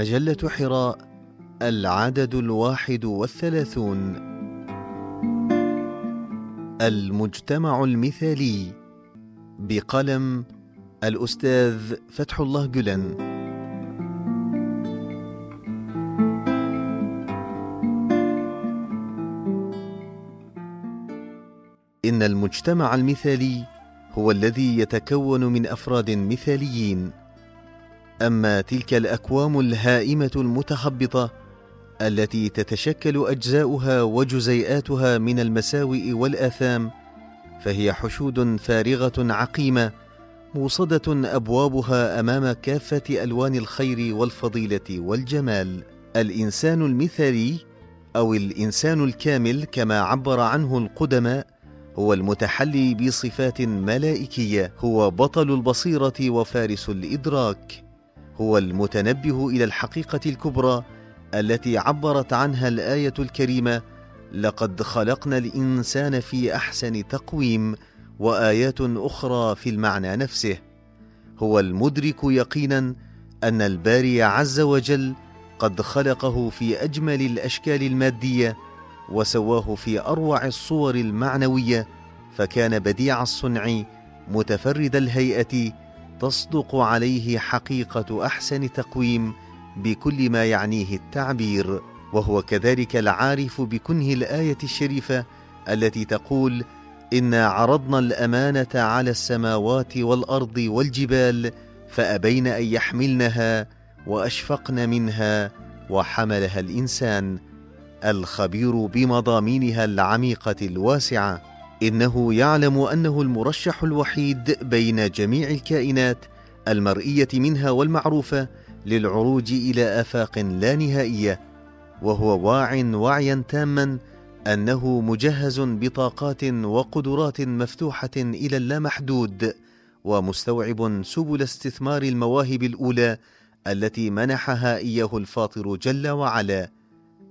مجلة حراء العدد الواحد والثلاثون. المجتمع المثالي بقلم الأستاذ فتح الله جلن. إن المجتمع المثالي هو الذي يتكون من أفراد مثاليين. أما تلك الأكوام الهائمة المتخبطة التي تتشكل أجزاؤها وجزيئاتها من المساوئ والآثام فهي حشود فارغة عقيمة موصدة أبوابها أمام كافة ألوان الخير والفضيلة والجمال. الإنسان المثالي أو الإنسان الكامل كما عبر عنه القدماء هو المتحلي بصفات ملائكية هو بطل البصيرة وفارس الإدراك. هو المتنبه إلى الحقيقة الكبرى التي عبرت عنها الآية الكريمة لقد خلقنا الإنسان في أحسن تقويم وآيات أخرى في المعنى نفسه. هو المدرك يقينا أن الباري عز وجل قد خلقه في أجمل الأشكال المادية وسواه في أروع الصور المعنوية فكان بديع الصنع متفرد الهيئة تصدق عليه حقيقة أحسن تقويم بكل ما يعنيه التعبير وهو كذلك العارف بكنه الآية الشريفة التي تقول انا عرضنا الأمانة على السماوات والأرض والجبال فأبين أن يحملنها وأشفقن منها وحملها الإنسان الخبير بمضامينها العميقة الواسعة. إنه يعلم أنه المرشح الوحيد بين جميع الكائنات المرئية منها والمعروفة للعروج إلى آفاق لا نهائية وهو واع وعيا تاما أنه مجهز بطاقات وقدرات مفتوحة إلى اللامحدود ومستوعب سبل استثمار المواهب الأولى التي منحها إياه الفاطر جل وعلا.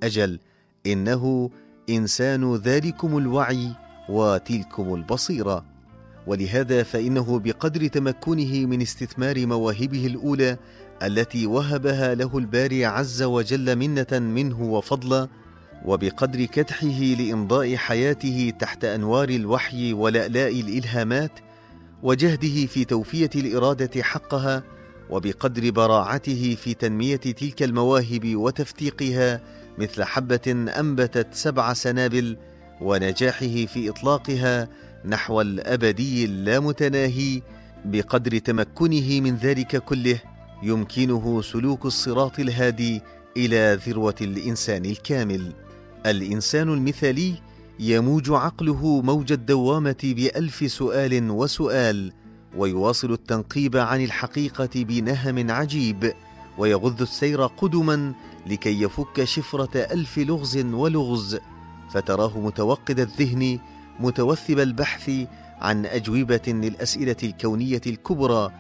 أجل إنه إنسان ذلكم الوعي وتلكم البصيرة. ولهذا فإنه بقدر تمكنه من استثمار مواهبه الأولى التي وهبها له الباري عز وجل منة منه وفضلا وبقدر كدحه لإمضاء حياته تحت أنوار الوحي ولالاء الإلهامات وجهده في توفية الإرادة حقها وبقدر براعته في تنمية تلك المواهب وتفتيقها مثل حبة أنبتت سبع سنابل ونجاحه في إطلاقها نحو الأبدي اللامتناهي بقدر تمكنه من ذلك كله يمكنه سلوك الصراط الهادي إلى ذروة الإنسان الكامل. الإنسان المثالي يموج عقله موج الدوامة بألف سؤال وسؤال ويواصل التنقيب عن الحقيقة بنهم عجيب ويغذ السير قدما لكي يفك شفرة ألف لغز ولغز فتراه متوقد الذهن متوثب البحث عن أجوبة للأسئلة الكونية الكبرى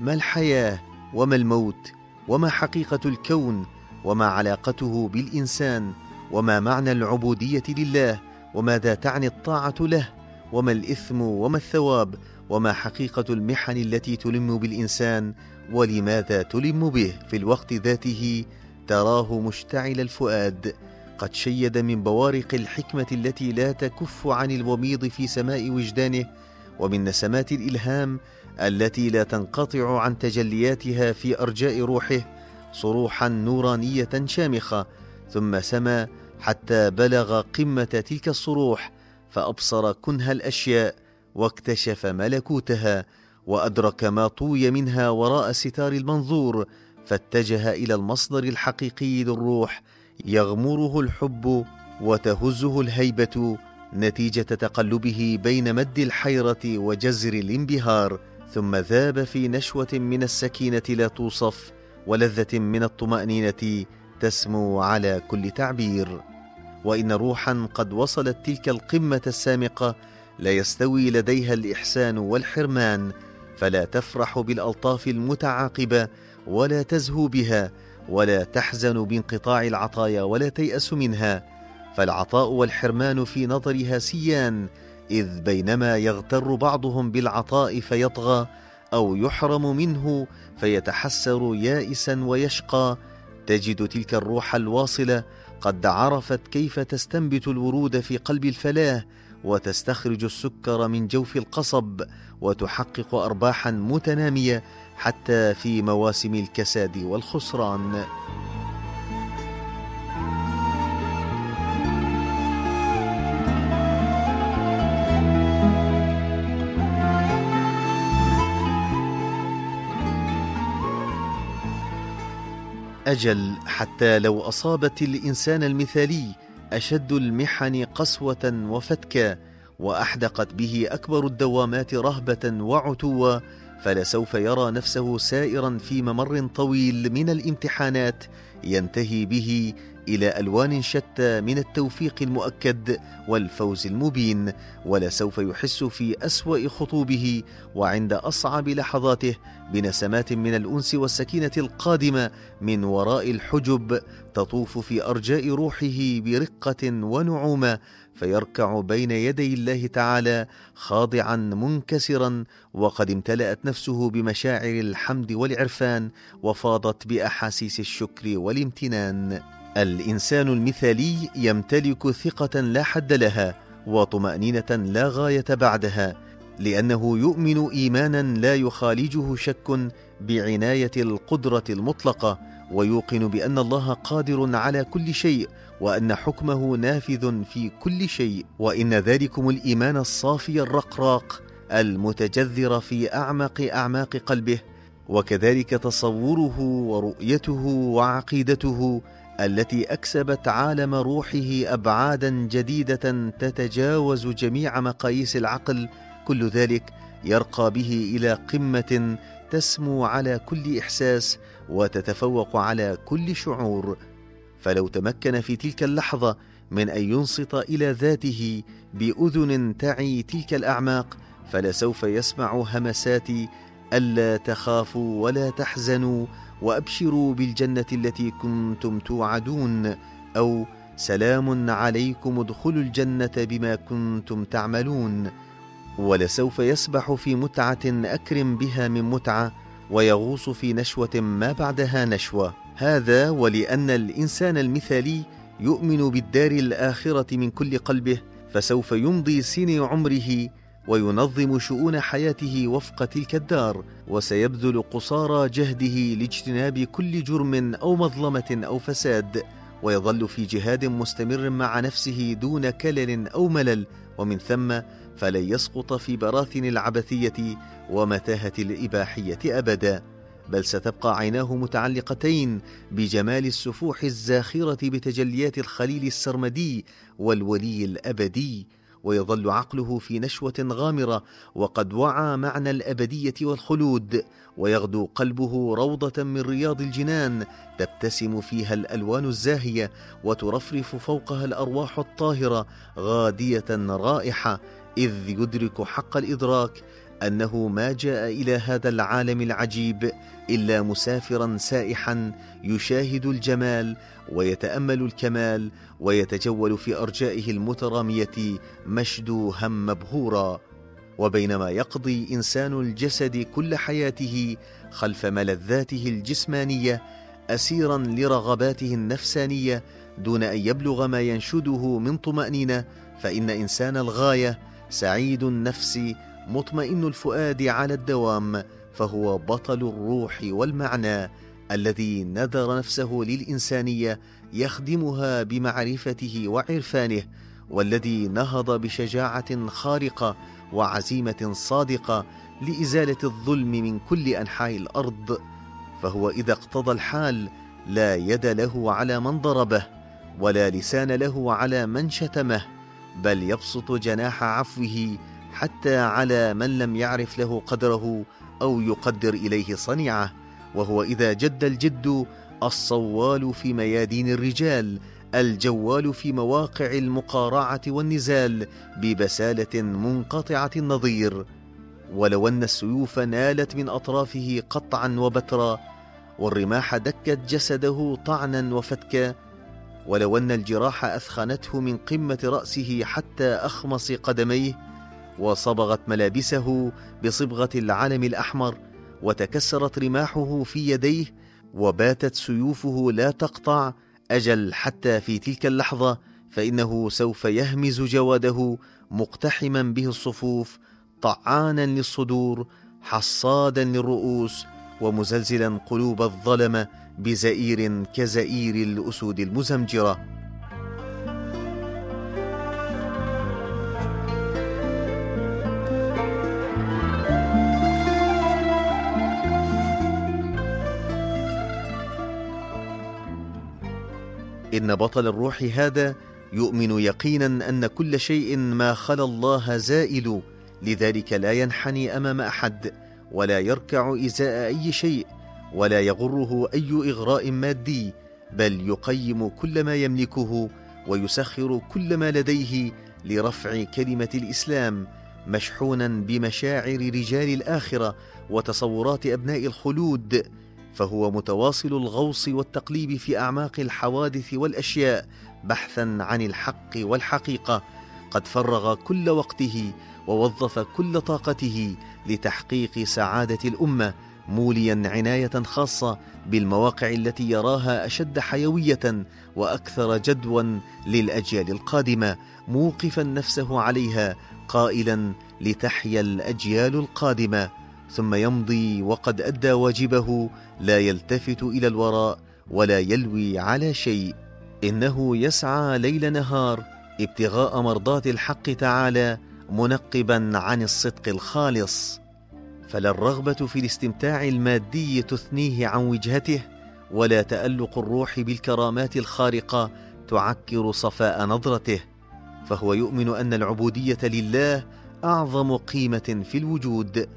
ما الحياة وما الموت وما حقيقة الكون وما علاقته بالإنسان وما معنى العبودية لله وماذا تعني الطاعة له وما الإثم وما الثواب وما حقيقة المحن التي تلم بالإنسان ولماذا تلم به في الوقت ذاته؟ تراه مشتعل الفؤاد. قد شيد من بوارق الحكمة التي لا تكف عن الوميض في سماء وجدانه ومن نسمات الإلهام التي لا تنقطع عن تجلياتها في أرجاء روحه صروحا نورانية شامخة ثم سما حتى بلغ قمة تلك الصروح فأبصر كنه الأشياء واكتشف ملكوتها وأدرك ما طوي منها وراء ستار المنظور فاتجه إلى المصدر الحقيقي للروح يغمره الحب وتهزه الهيبة نتيجة تقلبه بين مد الحيرة وجزر الانبهار ثم ذاب في نشوة من السكينة لا توصف ولذة من الطمأنينة تسمو على كل تعبير. وإن روحا قد وصلت تلك القمة السامقة لا يستوي لديها الإحسان والحرمان فلا تفرح بالألطاف المتعاقبة ولا تزهو بها ولا تحزن بانقطاع العطايا ولا تيأس منها فالعطاء والحرمان في نظرها سيان إذ بينما يغتر بعضهم بالعطاء فيطغى أو يحرم منه فيتحسر يائسا ويشقى. تجد تلك الروح الواصلة قد عرفت كيف تستنبت الورود في قلب الفلاة وتستخرج السكر من جوف القصب وتحقق أرباحا متنامية حتى في مواسم الكساد والخسران. أجل حتى لو أصابت الإنسان المثالي أشد المحن قسوة وفتكا وأحدقت به أكبر الدوامات رهبة وعتوا فلسوف يرى نفسه سائرا في ممر طويل من الامتحانات ينتهي به إلى ألوان شتى من التوفيق المؤكد والفوز المبين ولسوف يحس في أسوأ خطوبه وعند أصعب لحظاته بنسمات من الأنس والسكينة القادمة من وراء الحجب تطوف في أرجاء روحه برقة ونعومة فيركع بين يدي الله تعالى خاضعا منكسرا وقد امتلأت نفسه بمشاعر الحمد والعرفان وفاضت بأحاسيس الشكر والامتنان. الإنسان المثالي يمتلك ثقة لا حد لها وطمأنينة لا غاية بعدها لأنه يؤمن إيمانا لا يخالجه شك بعناية القدرة المطلقة ويوقن بأن الله قادر على كل شيء وأن حكمه نافذ في كل شيء وإن ذلكم الإيمان الصافي الرقراق المتجذر في اعمق أعماق قلبه وكذلك تصوره ورؤيته وعقيدته التي أكسبت عالم روحه أبعادا جديدة تتجاوز جميع مقاييس العقل كل ذلك يرقى به إلى قمة تسمو على كل إحساس وتتفوق على كل شعور. فلو تمكن في تلك اللحظة من أن ينصت إلى ذاته بأذن تعي تلك الأعماق فلسوف يسمع همسات ألا تخافوا ولا تحزنوا وأبشروا بالجنة التي كنتم توعدون أو سلام عليكم ادخلوا الجنة بما كنتم تعملون ولسوف يسبح في متعة أكرم بها من متعة ويغوص في نشوة ما بعدها نشوة. هذا ولأن الإنسان المثالي يؤمن بالدار الآخرة من كل قلبه فسوف يمضي سن عمره وينظم شؤون حياته وفق تلك الدار وسيبذل قصارى جهده لاجتناب كل جرم أو مظلمة أو فساد ويظل في جهاد مستمر مع نفسه دون كلل أو ملل ومن ثم فلن يسقط في براثن العبثية ومتاهة الإباحية أبدا بل ستبقى عيناه متعلقتين بجمال السفوح الزاخرة بتجليات الخليل السرمدي والولي الأبدي ويظل عقله في نشوة غامرة وقد وعى معنى الأبدية والخلود ويغدو قلبه روضة من رياض الجنان تبتسم فيها الألوان الزاهية وترفرف فوقها الأرواح الطاهرة غادية رائحة إذ يدرك حق الإدراك أنه ما جاء إلى هذا العالم العجيب إلا مسافرا سائحا يشاهد الجمال ويتأمل الكمال ويتجول في أرجائه المترامية مشدوها مبهورا. وبينما يقضي إنسان الجسد كل حياته خلف ملذاته الجسمانية اسيرا لرغباته النفسانية دون أن يبلغ ما ينشده من طمأنينة فإن إنسان الغاية سعيد النفس مطمئن الفؤاد على الدوام فهو بطل الروح والمعنى الذي نذر نفسه للإنسانية يخدمها بمعرفته وعرفانه والذي نهض بشجاعة خارقة وعزيمة صادقة لإزالة الظلم من كل أنحاء الأرض. فهو إذا اقتضى الحال لا يد له على من ضربه ولا لسان له على من شتمه بل يبسط جناح عفوه حتى على من لم يعرف له قدره أو يقدر إليه صنيعة وهو إذا جد الجد الصوال في ميادين الرجال الجوال في مواقع المقارعة والنزال ببسالة منقطعة النظير. ولو أن السيوف نالت من أطرافه قطعا وبترا والرماح دكت جسده طعنا وفتكا. ولو أن الجراح أثخنته من قمة رأسه حتى أخمص قدميه وصبغت ملابسه بصبغة العلم الأحمر وتكسرت رماحه في يديه وباتت سيوفه لا تقطع أجل حتى في تلك اللحظة فإنه سوف يهمز جواده مقتحما به الصفوف طعانا للصدور حصادا للرؤوس ومزلزلا قلوب الظلمه بزئير كزئير الأسود المزمجرة. إن بطل الروح هذا يؤمن يقينا أن كل شيء ما خلا الله زائل لذلك لا ينحني أمام أحد ولا يركع إزاء أي شيء ولا يغره أي إغراء مادي بل يقيم كل ما يملكه ويسخر كل ما لديه لرفع كلمة الإسلام مشحونا بمشاعر رجال الآخرة وتصورات أبناء الخلود. فهو متواصل الغوص والتقليب في أعماق الحوادث والأشياء بحثا عن الحق والحقيقة. قد فرغ كل وقته ووظف كل طاقته لتحقيق سعادة الأمة موليا عناية خاصة بالمواقع التي يراها أشد حيوية وأكثر جدوى للأجيال القادمة موقفا نفسه عليها قائلا لتحيا الأجيال القادمة. ثم يمضي وقد أدى واجبه لا يلتفت إلى الوراء ولا يلوي على شيء. إنه يسعى ليل نهار ابتغاء مرضات الحق تعالى منقبا عن الصدق الخالص. فلا الرغبة في الاستمتاع المادي تثنيه عن وجهته ولا تألق الروح بالكرامات الخارقة تعكر صفاء نظرته. فهو يؤمن أن العبودية لله أعظم قيمة في الوجود.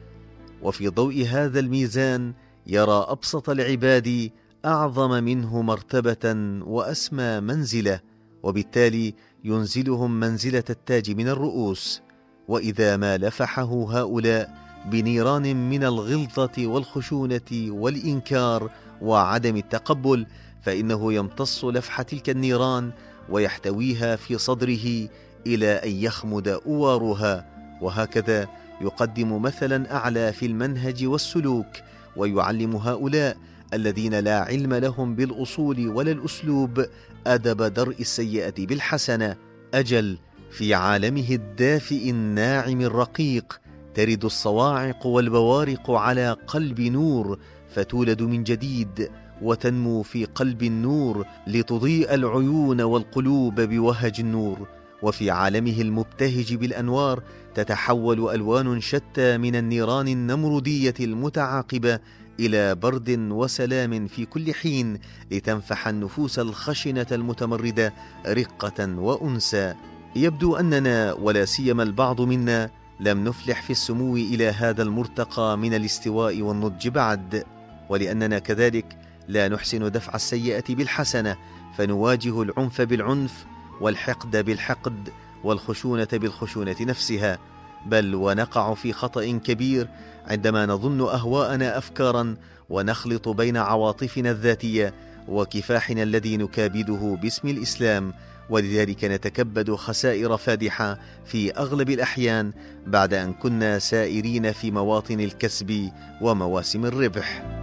وفي ضوء هذا الميزان يرى أبسط العباد أعظم منه مرتبة وأسمى منزلة وبالتالي ينزلهم منزلة التاج من الرؤوس. وإذا ما لفحه هؤلاء بنيران من الغلظة والخشونة والإنكار وعدم التقبل فإنه يمتص لفح تلك النيران ويحتويها في صدره إلى أن يخمد أوارها. وهكذا يقدم مثلا أعلى في المنهج والسلوك ويعلم هؤلاء الذين لا علم لهم بالأصول ولا الأسلوب أدب درء السيئة بالحسنة. أجل في عالمه الدافئ الناعم الرقيق ترد الصواعق والبوارق على قلب نور فتولد من جديد وتنمو في قلب النور لتضيء العيون والقلوب بوهج النور. وفي عالمه المبتهج بالأنوار تتحول ألوان شتى من النيران النمرودية المتعاقبه إلى برد وسلام في كل حين لتنفح النفوس الخشنة المتمردة رقة وانسى يبدو أننا ولا سيما البعض منا لم نفلح في السمو إلى هذا المرتقى من الاستواء والنضج بعد ولأننا كذلك لا نحسن دفع السيئة بالحسنة فنواجه العنف بالعنف والحقد بالحقد والخشونة بالخشونة نفسها بل ونقع في خطأ كبير عندما نظن أهواءنا افكارا ونخلط بين عواطفنا الذاتية وكفاحنا الذي نكابده باسم الإسلام ولذلك نتكبد خسائر فادحة في أغلب الأحيان بعد أن كنا سائرين في مواطن الكسب ومواسم الربح.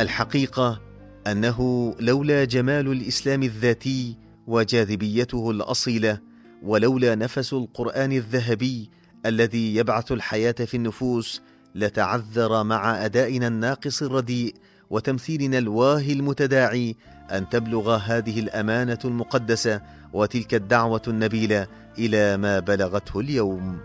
الحقيقة أنه لولا جمال الإسلام الذاتي وجاذبيته الأصيلة ولولا نفس القرآن الذهبي الذي يبعث الحياة في النفوس لتعذر مع أدائنا الناقص الرديء وتمثيلنا الواهي المتداعي أن تبلغ هذه الأمانة المقدسة وتلك الدعوة النبيلة إلى ما بلغته اليوم.